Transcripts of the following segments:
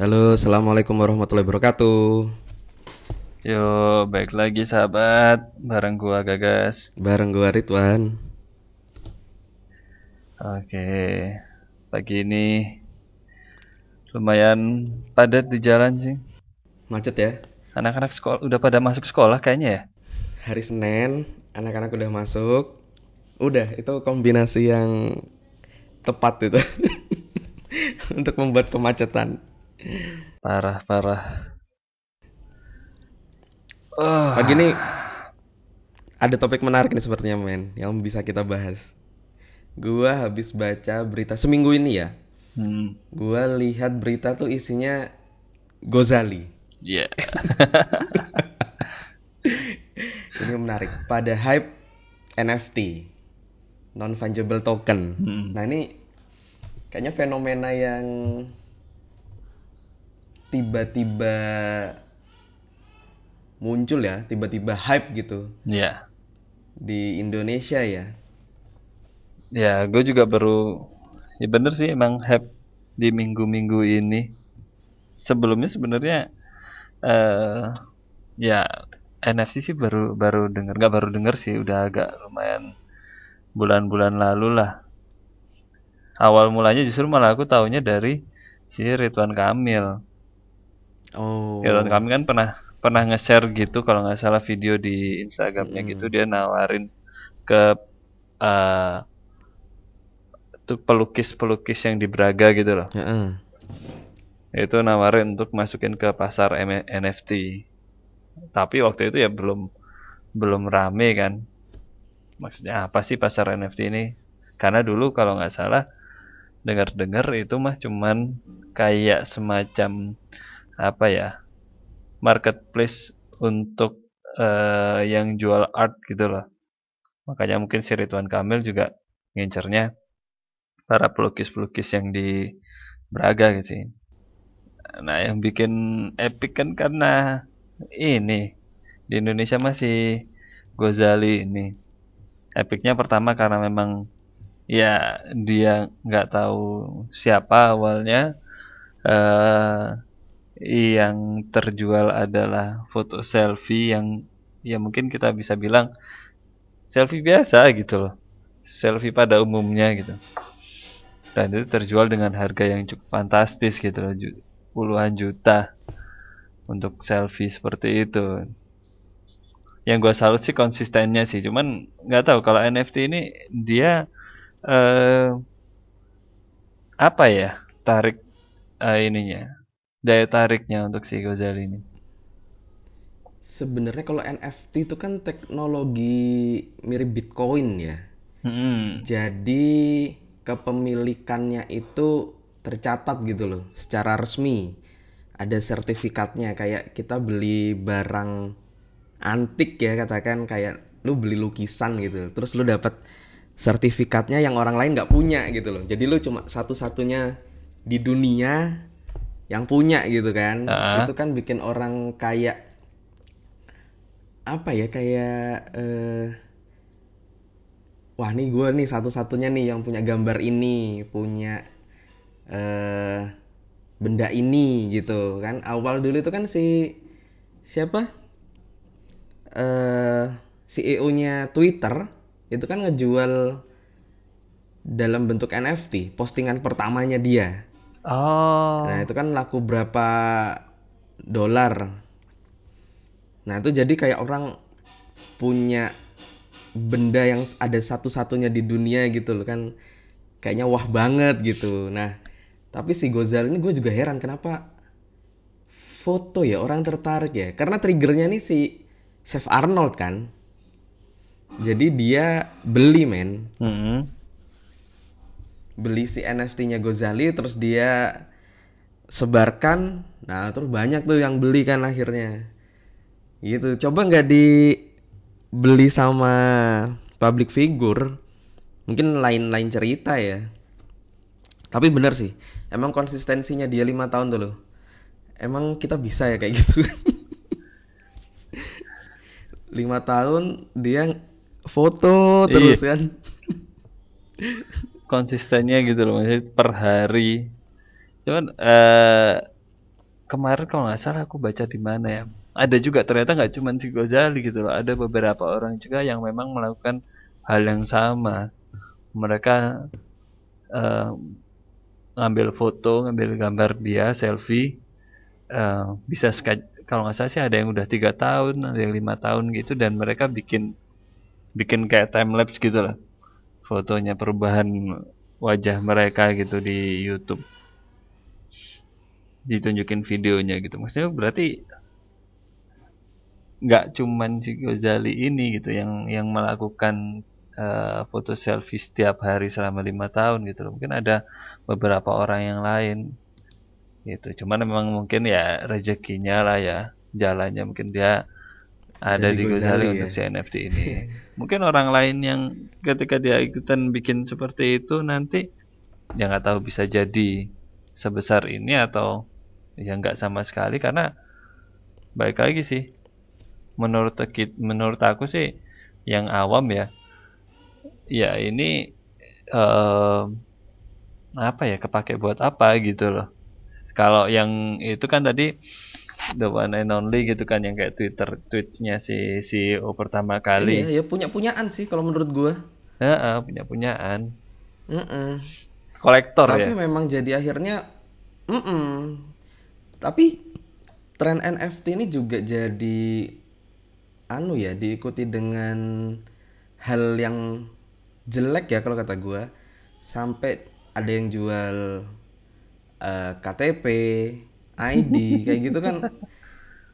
Halo, assalamualaikum warahmatullahi wabarakatuh. Yo, baik lagi sahabat, bareng gua Gagas. Bareng gua Ridwan. Oke, pagi ini lumayan padat di jalan sih. Macet ya. Anak-anak sekolah udah pada masuk sekolah kayaknya ya. Hari Senin, anak-anak udah masuk. Udah, itu kombinasi yang tepat itu untuk membuat kemacetan. Parah, parah. Oh, Pagi ini ada topik menarik nih sepertinya men yang bisa kita bahas. Gua habis baca berita seminggu ini ya. hmm, Gua lihat berita tuh isinya Gozali. ya. Ini menarik. Pada hype NFT, non fungible token. Hmm. Nah ini kayaknya fenomena yang tiba-tiba muncul ya, tiba-tiba hype gitu Ya. di Indonesia ya. Ya, gue juga baru ya bener sih emang hype di minggu-minggu ini. Sebelumnya sebenarnya eh ya NFC sih baru baru denger nggak baru denger sih udah agak lumayan bulan-bulan lalu lah. Awal mulanya justru malah aku taunya dari si Ridwan Kamil. Oh. Ridwan Kamil kan pernah pernah nge-share gitu kalau nggak salah video di Instagramnya gitu dia nawarin ke eh tuh pelukis-pelukis yang di Braga gitu loh. Heeh. Itu nawarin untuk masukin ke pasar M- NFT. Tapi waktu itu ya belum belum rame kan. Maksudnya apa sih pasar NFT ini? Karena dulu kalau nggak salah dengar-dengar itu mah cuman kayak semacam apa ya? marketplace untuk eh, yang jual art gitu loh. Makanya mungkin si Ridwan Kamil juga ngincernya para pelukis-pelukis yang di Braga gitu. Nah, yang bikin epic kan karena ini di Indonesia masih Gozali ini. Epicnya pertama karena memang ya dia nggak tahu siapa awalnya eh yang terjual adalah foto selfie yang ya mungkin kita bisa bilang selfie biasa gitu loh. Selfie pada umumnya gitu dan itu terjual dengan harga yang cukup fantastis gitu loh puluhan juta untuk selfie seperti itu yang gua salut sih konsistennya sih cuman nggak tahu kalau NFT ini dia eh apa ya tarik eh, ininya daya tariknya untuk si Gozali ini Sebenarnya kalau NFT itu kan teknologi mirip Bitcoin ya. Hmm, Jadi kepemilikannya itu tercatat gitu loh secara resmi. Ada sertifikatnya kayak kita beli barang antik ya katakan kayak lu beli lukisan gitu. Terus lu dapat sertifikatnya yang orang lain nggak punya gitu loh. Jadi lu cuma satu-satunya di dunia yang punya gitu kan. Ah. Itu kan bikin orang kayak apa ya kayak eh, wah nih gue nih satu-satunya nih yang punya gambar ini punya eh benda ini gitu kan awal dulu itu kan si siapa eh CEO-nya Twitter itu kan ngejual dalam bentuk NFT postingan pertamanya dia oh Nah, itu kan laku berapa dolar. Nah, itu jadi kayak orang punya benda yang ada satu-satunya di dunia gitu loh kan. Kayaknya wah banget gitu. Nah, tapi si Gozal ini gue juga heran kenapa foto ya orang tertarik ya. Karena triggernya nih si Chef Arnold kan. Jadi dia beli men Hmm. Beli si NFT-nya Gozali terus dia sebarkan. Nah terus banyak tuh yang beli kan akhirnya. Gitu. Coba nggak dibeli sama public figure? Mungkin lain-lain cerita ya. Tapi bener sih emang konsistensinya dia lima tahun dulu emang kita bisa ya kayak gitu? Lima tahun dia foto terus kan konsistennya gitu loh maksudnya per hari. Cuman eh kemarin kalau nggak salah aku baca di mana ya ada juga ternyata nggak cuma si Ghazali gitu loh ada beberapa orang juga yang memang melakukan hal yang sama. Mereka uh, ngambil foto ngambil gambar dia selfie uh, bisa kalau nggak salah sih ada yang udah tiga tahun ada yang lima tahun gitu dan mereka bikin bikin kayak time lapse gitu lah fotonya perubahan wajah mereka gitu di YouTube. Ditunjukin videonya gitu. Maksudnya berarti nggak cuman si Ghazali ini gitu yang yang melakukan uh, foto selfie setiap hari selama lima tahun gitu loh. Mungkin ada beberapa orang yang lain gitu. Cuman memang mungkin ya rezekinya lah ya jalannya mungkin dia ada di Ghazali ya? untuk si NFT ini. Mungkin orang lain yang ketika dia ikutan bikin seperti itu nanti ya nggak tahu bisa jadi sebesar ini atau ya nggak sama sekali. Karena baik lagi sih menurut menurut aku sih yang awam ya ya ini uh, apa ya kepake buat apa gitu loh. Kalau yang itu kan tadi the one and only gitu kan yang kayak Twitter tweetsnya si CEO pertama kali. Iya ya punya punyaan sih kalau menurut gua. Ya uh, punya punyaan uh -uh. kolektor tapi ya? tapi memang jadi akhirnya mm -mm. tapi tren NFT ini juga jadi anu ya diikuti dengan hal yang jelek ya kalau kata gue sampai ada yang jual uh, eh, KTP, ID kayak gitu kan.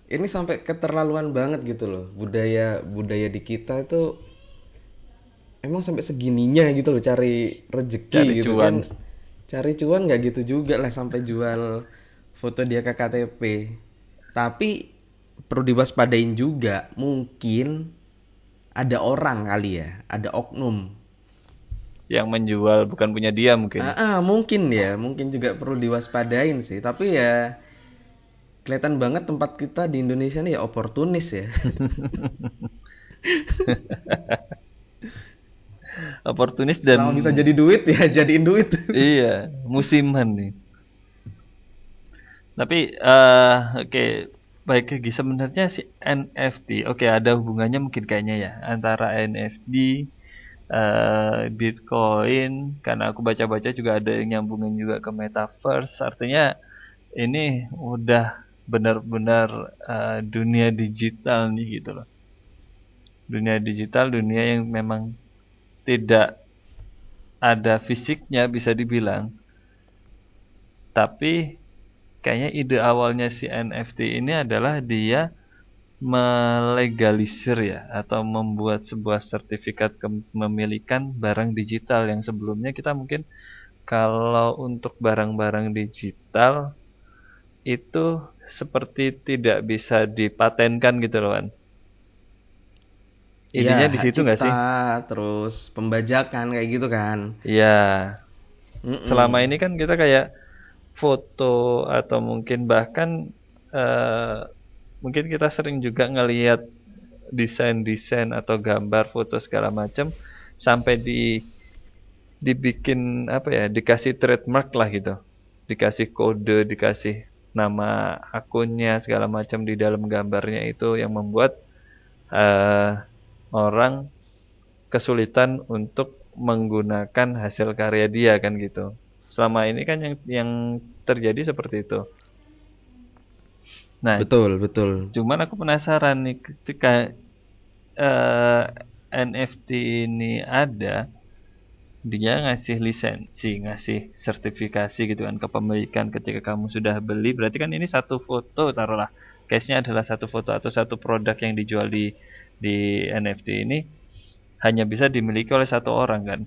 Ini sampai keterlaluan banget gitu loh. Budaya budaya di kita itu emang sampai segininya gitu loh cari rezeki cari gitu cuan. kan. Cari cuan nggak gitu juga lah sampai jual foto dia ke KTP tapi perlu diwaspadain juga mungkin ada orang kali ya ada oknum. Yang menjual bukan punya dia mungkin. Ah, ah mungkin ya mungkin juga perlu diwaspadain sih. Tapi ya kelihatan banget tempat kita di Indonesia nih ya oportunis ya. Oportunis dan Selama bisa jadi duit ya jadiin duit. Iya musiman nih. Tapi uh, oke okay Baik, Gi, sebenarnya si NFT, oke okay, ada hubungannya mungkin kayaknya ya antara NFT, uh, eh, Bitcoin, karena aku baca-baca juga ada yang nyambungin juga ke Metaverse, artinya ini udah benar-benar uh, dunia digital nih gitu loh. Dunia digital, dunia yang memang tidak ada fisiknya bisa dibilang, tapi kayaknya ide awalnya si NFT ini adalah dia melegalisir ya atau membuat sebuah sertifikat kepemilikan barang digital yang sebelumnya kita mungkin kalau untuk barang-barang digital itu seperti tidak bisa dipatenkan gitu loh kan. Intinya ya, di situ nggak sih? Terus pembajakan kayak gitu kan? Iya. Mm -mm. Selama ini kan kita kayak foto atau mungkin bahkan uh, mungkin kita sering juga ngelihat desain-desain atau gambar foto segala macam sampai di dibikin apa ya dikasih trademark lah gitu dikasih kode dikasih nama akunnya segala macam di dalam gambarnya itu yang membuat uh, orang kesulitan untuk menggunakan hasil karya dia kan gitu selama ini kan yang yang terjadi seperti itu. Nah, betul, betul. Cuman aku penasaran nih ketika uh, eh, NFT ini ada, dia ngasih lisensi, ngasih sertifikasi gitu kan kepemilikan ketika kamu sudah beli, berarti kan ini satu foto taruhlah. Case-nya adalah satu foto atau satu produk yang dijual di di NFT ini hanya bisa dimiliki oleh satu orang kan.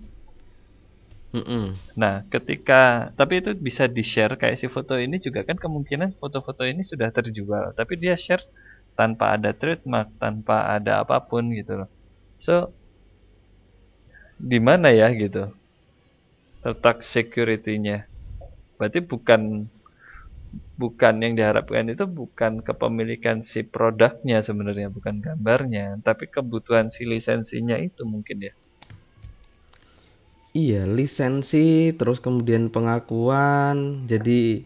Mm -mm. Nah, ketika tapi itu bisa di share kayak si foto ini juga kan kemungkinan foto-foto ini sudah terjual, tapi dia share tanpa ada trademark, tanpa ada apa pun gitu loh. So, di mana ya gitu tertak security-nya? Berarti bukan bukan yang diharapkan itu bukan kepemilikan si produknya sebenarnya, bukan gambarnya, tapi kebutuhan si lisensinya itu mungkin ya. Iya, lisensi, terus kemudian pengakuan. Jadi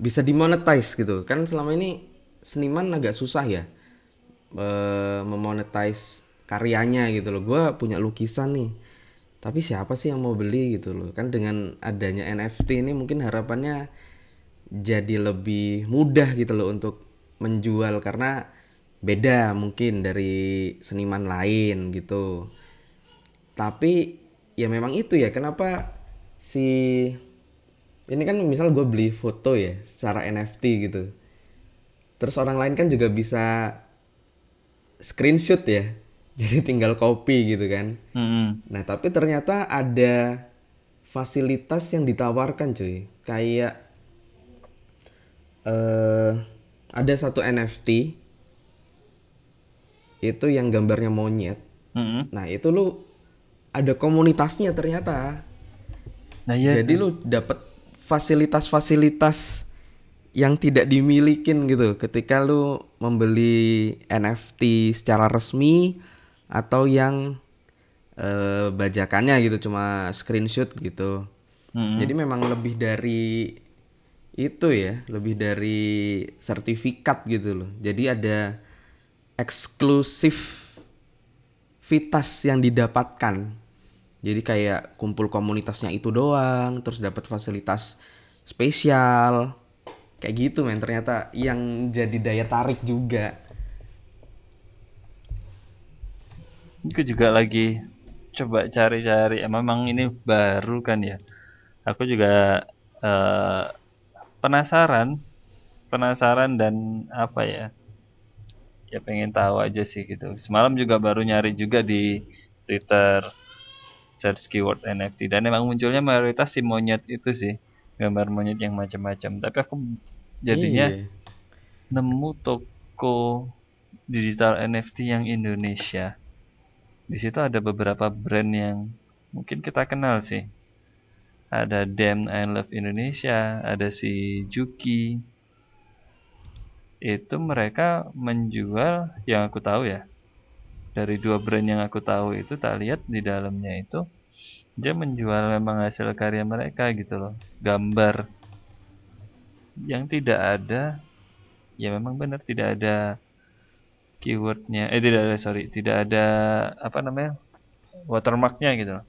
bisa dimonetize gitu kan selama ini seniman agak susah ya eh, memonetize karyanya gitu loh gue punya lukisan nih tapi siapa sih yang mau beli gitu loh? Kan dengan adanya NFT ini mungkin harapannya jadi lebih mudah gitu loh untuk menjual karena beda mungkin dari seniman lain gitu. Tapi ya memang itu ya kenapa si ini kan misal gue beli foto ya secara NFT gitu. Terus orang lain kan juga bisa screenshot ya jadi tinggal copy gitu kan Mm-mm. nah tapi ternyata ada fasilitas yang ditawarkan cuy kayak eh ada satu NFT itu yang gambarnya monyet Mm-mm. nah itu lu ada komunitasnya ternyata Nah iya. jadi lu dapat fasilitas-fasilitas yang tidak dimilikin gitu ketika lu membeli NFT secara resmi atau yang eh, bajakannya gitu cuma screenshot gitu. Mm-mm. Jadi memang lebih dari itu ya, lebih dari sertifikat gitu loh. Jadi ada eksklusif vitas yang didapatkan. Jadi kayak kumpul komunitasnya itu doang, terus dapat fasilitas spesial. Kayak gitu men, ternyata yang jadi daya tarik juga. Aku juga lagi coba cari-cari. Eh, Memang ini baru kan ya. Aku juga eh, penasaran, penasaran dan apa ya? Ya pengen tahu aja sih gitu. Semalam juga baru nyari juga di Twitter search keyword NFT dan emang munculnya mayoritas si monyet itu sih gambar monyet yang macam-macam. Tapi aku jadinya Iya. nemu toko digital NFT yang Indonesia. Di situ ada beberapa brand yang mungkin kita kenal sih. Ada Damn I Love Indonesia, ada si Juki. Itu mereka menjual yang aku tahu ya. Dari dua brand yang aku tahu itu tak lihat di dalamnya itu dia menjual memang hasil karya mereka gitu loh. Gambar yang tidak ada ya memang benar tidak ada keywordnya. Eh tidak ada sorry. Tidak ada apa namanya watermarknya gitu loh.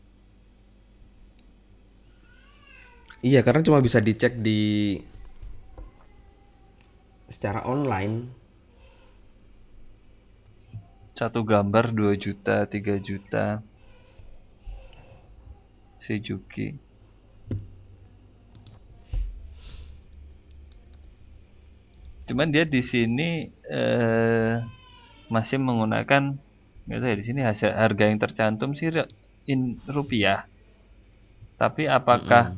Iya, karena cuma bisa dicek di secara online. satu gambar 2 juta 3 juta. Si Juki. Cuman dia di sini eh, masih menggunakan tahu ya di sini hasil harga yang tercantum sih in rupiah. Tapi apakah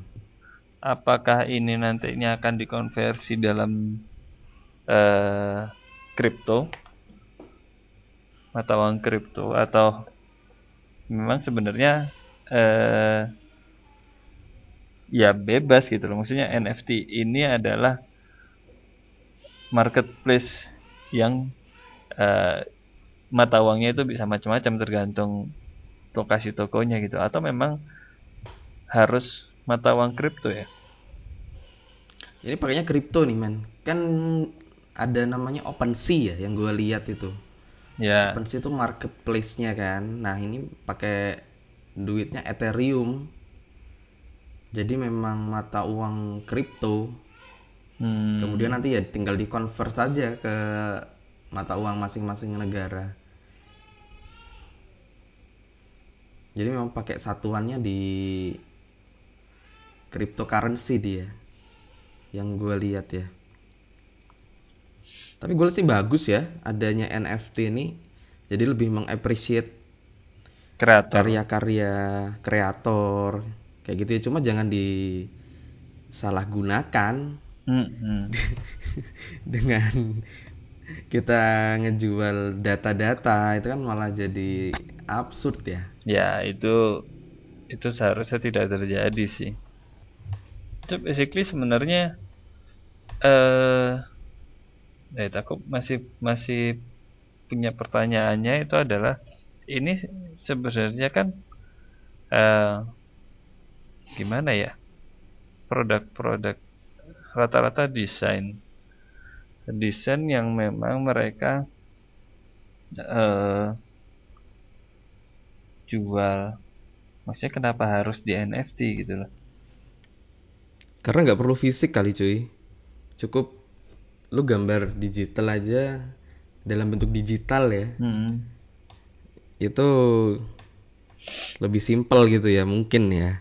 apakah ini nantinya akan dikonversi dalam eh, kripto? Mata uang kripto? Atau memang sebenarnya eh, ya bebas gitu loh. Maksudnya NFT ini adalah marketplace yang eh, mata uangnya itu bisa macam-macam tergantung lokasi tokonya gitu atau memang harus mata uang kripto ya Ini pakainya kripto nih, men. Kan ada namanya OpenSea ya yang gue lihat itu. ya OpenSea itu marketplace-nya kan. Nah, ini pakai duitnya Ethereum. Jadi memang mata uang kripto. hmm, Kemudian nanti ya tinggal dikonvert saja ke mata uang masing-masing negara. Jadi memang pakai satuannya di cryptocurrency dia. Yang gue lihat ya. Tapi gue lihat sih bagus ya adanya NFT ini. Jadi lebih mengapresiasi kreator karya-karya kreator kayak gitu ya. Cuma jangan disalahgunakan Hmm, hmm. dengan kita ngejual data-data itu kan malah jadi absurd ya. Ya, itu itu seharusnya tidak terjadi sih. Itu basically sebenarnya eh eh aku masih masih punya pertanyaannya itu adalah ini sebenarnya kan eh gimana ya? Produk-produk rata-rata desain desain yang memang mereka uh, jual. Maksudnya kenapa harus di NFT gitu loh. Karena nggak perlu fisik kali cuy. Cukup lu gambar digital aja dalam bentuk digital ya. Hmm. itu lebih simpel gitu ya mungkin ya.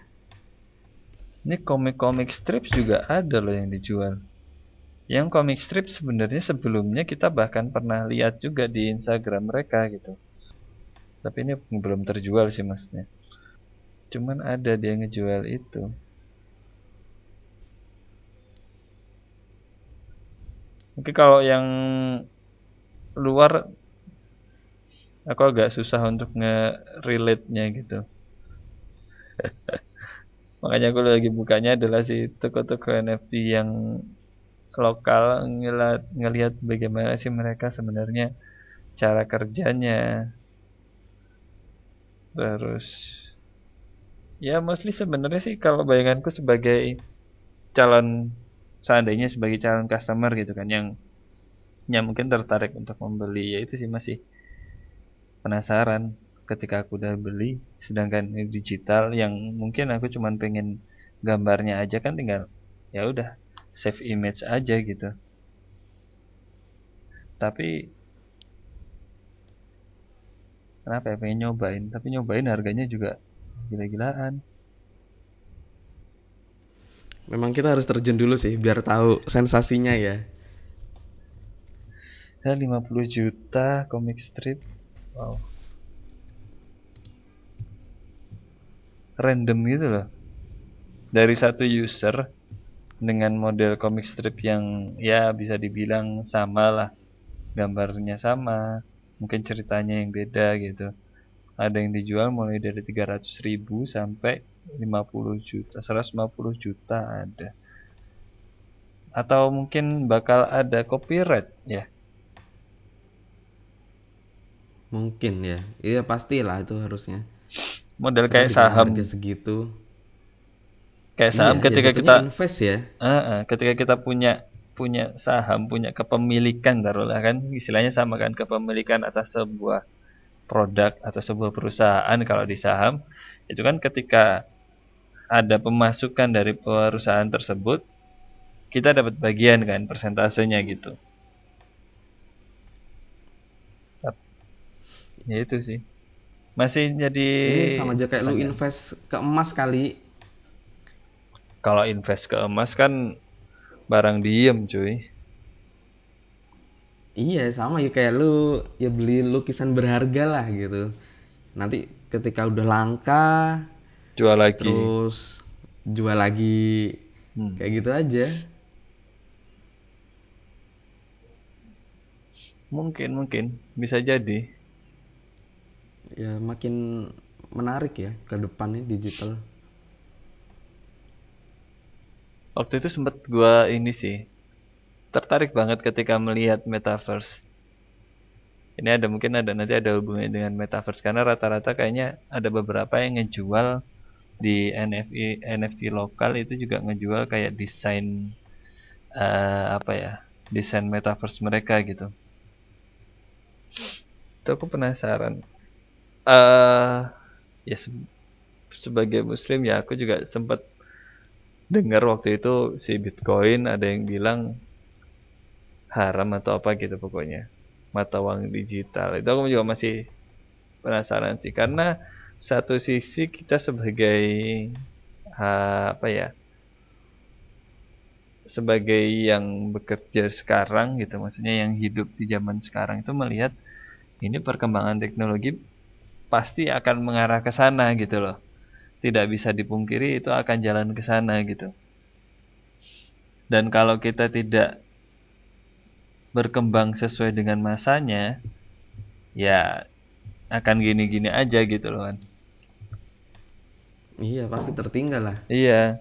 Ini komik-komik strips juga ada loh yang dijual yang komik strip sebenarnya sebelumnya kita bahkan pernah lihat juga di Instagram mereka gitu. Tapi ini belum terjual sih masnya. Cuman ada dia ngejual itu. Mungkin kalau yang luar aku agak susah untuk nge-relate-nya gitu. Makanya aku lagi bukanya adalah si toko-toko NFT yang lokal ngeliat, ngelihat bagaimana sih mereka sebenarnya cara kerjanya. Terus ya mostly sebenarnya sih kalau bayanganku sebagai calon seandainya sebagai calon customer gitu kan yang yang mungkin tertarik untuk membeli ya itu sih masih penasaran ketika aku udah beli. Sedangkan digital yang mungkin aku cuman pengen gambarnya aja kan tinggal ya udah save image aja gitu. Tapi kenapa ya pengen nyobain? Tapi nyobain harganya juga gila-gilaan. Memang kita harus terjun dulu sih biar tahu sensasinya ya. Ya 50 juta comic strip. Wow. Random gitu loh. Dari satu user dengan model comic strip yang ya bisa dibilang sama lah. Gambarnya sama mungkin ceritanya yang beda gitu. Ada yang dijual mulai dari 300 ribu sampai 50 juta 150 juta ada. Atau mungkin bakal ada copyright ya? Mungkin ya. Iya pastilah itu harusnya. Model kayak saham. segitu kayak saham iya, ketika kita invest ya. Uh, uh, ketika kita punya punya saham punya kepemilikan taruhlah kan. Istilahnya sama kan kepemilikan atas sebuah produk atau sebuah perusahaan kalau di saham. Itu kan ketika ada pemasukan dari perusahaan tersebut kita dapat bagian kan persentasenya gitu. Ya itu sih. Masih jadi ini sama aja kayak lu invest ke emas kali kalau invest ke emas kan barang diem cuy. Iya sama ya kayak lu ya beli lukisan berharga lah gitu. Nanti ketika udah langka jual lagi. terus jual lagi. Hmm. kayak gitu aja. Mungkin mungkin. Bisa jadi. Ya makin menarik ya ke depannya digital waktu itu sempet gue ini sih tertarik banget ketika melihat metaverse. Ini ada mungkin ada nanti ada hubungannya dengan metaverse karena rata-rata kayaknya ada beberapa yang ngejual di NFT NFT lokal itu juga ngejual kayak desain uh, apa ya desain metaverse mereka gitu. Itu aku penasaran. Uh, ya se sebagai muslim ya aku juga sempat dengar waktu itu si Bitcoin ada yang bilang haram atau apa gitu pokoknya. Mata uang digital. Itu aku juga masih penasaran sih. Karena satu sisi kita sebagai apa ya sebagai yang bekerja sekarang gitu maksudnya yang hidup di zaman sekarang itu melihat ini perkembangan teknologi pasti akan mengarah ke sana gitu loh tidak bisa dipungkiri itu akan jalan ke sana gitu. Dan kalau kita tidak berkembang sesuai dengan masanya, ya akan gini-gini aja gitu loh kan. Iya, pasti tertinggal lah. Iya.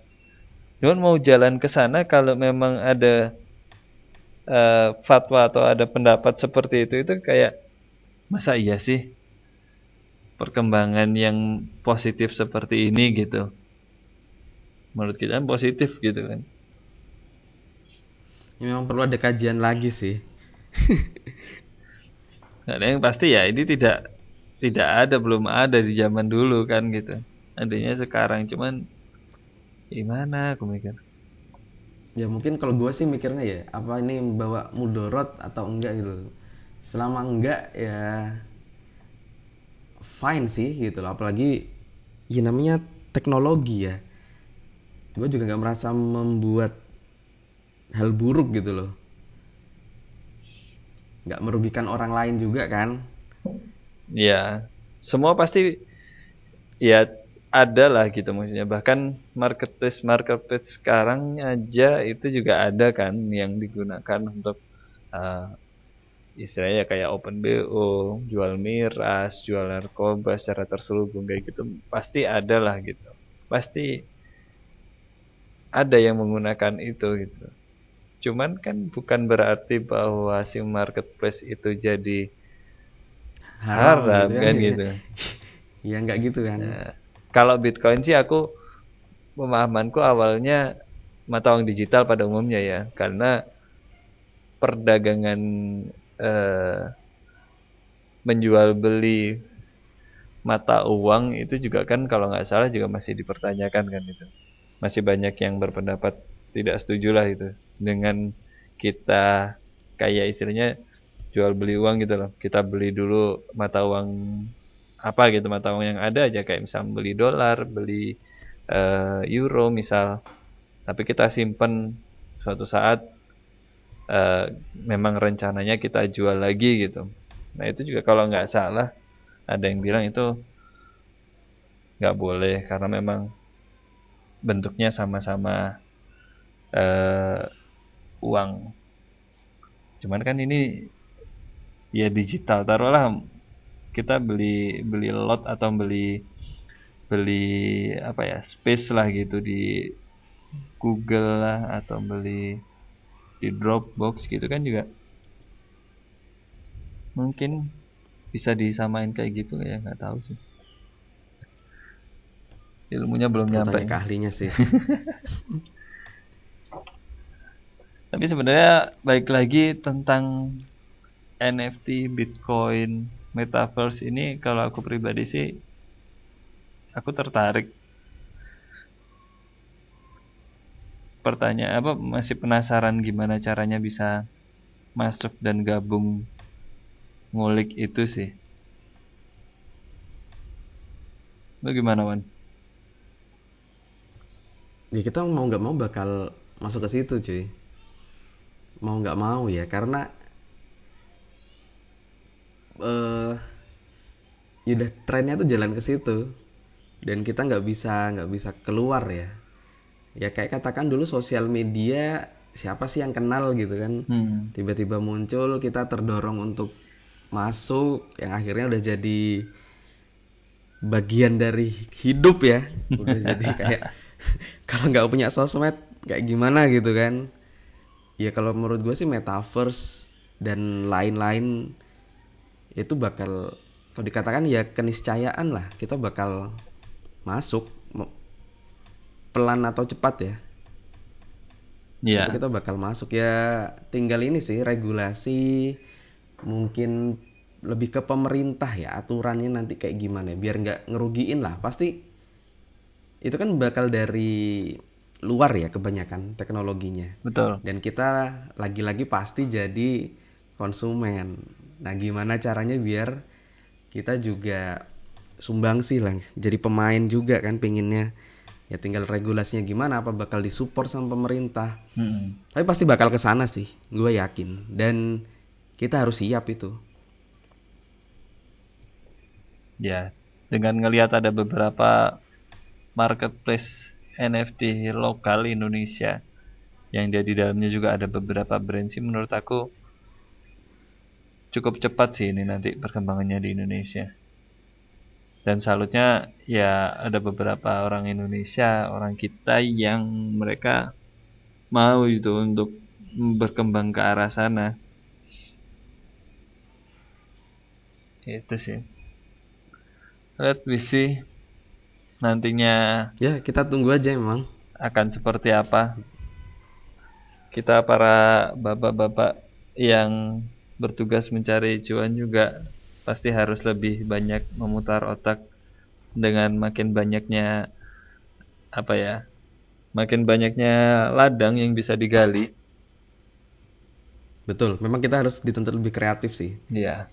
Cuman mau jalan ke sana kalau memang ada uh, fatwa atau ada pendapat seperti itu itu kayak masa iya sih perkembangan yang positif seperti ini gitu. Menurut kita kan positif gitu kan. Memang perlu ada kajian lagi sih. Ada yang pasti ya ini tidak tidak ada belum ada di zaman dulu kan gitu. Adanya sekarang cuman gimana aku mikir. Ya mungkin kalau gue sih mikirnya ya apa ini bawa mudorot atau enggak gitu. Selama enggak ya fine sih gitu loh. Apalagi ya namanya teknologi ya. Gue juga nggak merasa membuat hal buruk gitu loh. Nggak merugikan orang lain juga kan? Ya semua pasti ya ada lah gitu maksudnya. Bahkan marketplace marketplace sekarang aja itu juga ada kan yang digunakan untuk uh, istilahnya kayak open bo jual miras jual narkoba secara terselubung kayak gitu pasti ada lah gitu. Pasti ada yang menggunakan itu gitu. Cuman kan bukan berarti bahwa si marketplace itu jadi haram, haram gitu kan, kan gitu. Ya nggak gitu kan. Nah, kalau Bitcoin sih aku pemahamanku awalnya mata uang digital pada umumnya ya karena perdagangan eh, menjual beli mata uang itu juga kan kalau nggak salah juga masih dipertanyakan kan itu. Masih banyak yang berpendapat tidak setuju lah itu dengan kita kayak istilahnya jual beli uang gitu loh. Kita beli dulu mata uang apa gitu mata uang yang ada aja. Kayak misal beli dolar beli uh, euro misal. Tapi kita simpen suatu saat uh, memang rencananya kita jual lagi gitu. Nah itu juga kalau nggak salah ada yang bilang itu nggak boleh karena memang bentuknya sama-sama uh, uang. Cuman kan ini ya digital taruhlah kita beli beli lot atau beli beli apa ya space lah gitu di Google lah atau beli di Dropbox gitu kan juga. Mungkin bisa disamain kayak gitu ya? Nggak tahu sih. Ilmunya belum nyampe. ke ahlinya sih. Tapi sebenarnya baik lagi tentang NFT Bitcoin metaverse ini kalau aku pribadi sih aku tertarik pertanyaan apa masih penasaran gimana caranya bisa masuk dan gabung ngulik itu sih. Bagaimana Wan? Ya kita mau nggak mau bakal masuk ke situ cuy. Mau nggak mau ya karena uh, ya udah trennya tuh jalan ke situ. Dan kita nggak bisa nggak bisa keluar ya ya kayak katakan dulu sosial media siapa sih yang kenal gitu kan? Hmm. tiba-tiba muncul kita terdorong untuk masuk yang akhirnya udah jadi bagian dari hidup ya. Udah jadi kayak kalau nggak punya sosmed kayak gimana gitu kan? Ya kalau menurut gue sih metaverse dan lain-lain itu bakal kalau dikatakan ya keniscayaan lah kita bakal masuk pelan atau cepat ya Iya. Yeah. Kita bakal masuk ya tinggal ini sih regulasi mungkin lebih ke pemerintah ya aturannya nanti kayak gimana biar nggak ngerugiin lah pasti itu kan bakal dari luar ya kebanyakan teknologinya. Betul. Dan kita lagi-lagi pasti jadi konsumen Nah, gimana caranya biar kita juga sumbang sih lah, jadi pemain juga kan pinginnya. Ya tinggal regulasinya gimana, apa bakal disupport sama pemerintah. Hmm. Tapi pasti bakal ke sana sih, gue yakin. Dan kita harus siap itu. Ya, dengan ngelihat ada beberapa marketplace NFT lokal Indonesia yang dia di dalamnya juga ada beberapa brand sih menurut aku cukup cepat sih ini nanti perkembangannya di Indonesia. Dan salutnya ya ada beberapa orang Indonesia, orang kita yang mereka mau itu untuk berkembang ke arah sana. Itu sih. Let me see nantinya. Ya kita tunggu aja memang. Akan seperti apa. kita para bapak-bapak yang bertugas mencari cuan juga pasti harus lebih banyak memutar otak dengan makin banyaknya apa ya makin banyaknya ladang yang bisa digali Betul, memang kita harus dituntut lebih kreatif sih. ya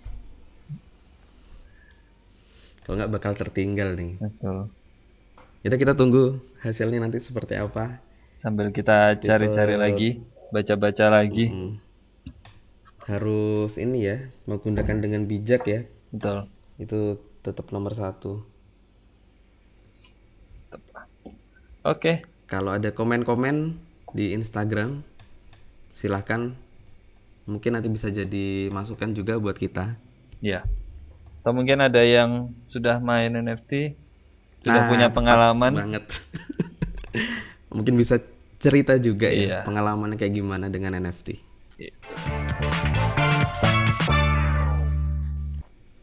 Kalau nggak bakal tertinggal nih. betul Jadi kita tunggu hasilnya nanti seperti apa. sambil kita cari-cari lagi baca-baca lagi Hmm. Harus ini ya, menggunakan dengan bijak ya. betul Itu tetap nomor satu. oke Kalau ada komen-komen di Instagram, silahkan. Mungkin nanti bisa jadi masukan juga buat kita. ya atau mungkin ada yang sudah main NFT sudah Nah, punya pengalaman banget. Mungkin bisa cerita juga Iya. ya pengalamannya kayak gimana dengan NFT.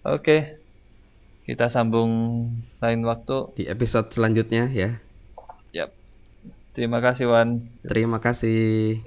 Oke, kita sambung lain waktu. Di episode selanjutnya ya. Yap. Terima kasih Wan. Terima kasih.